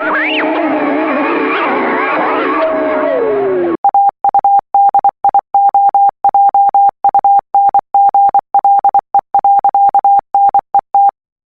Bye.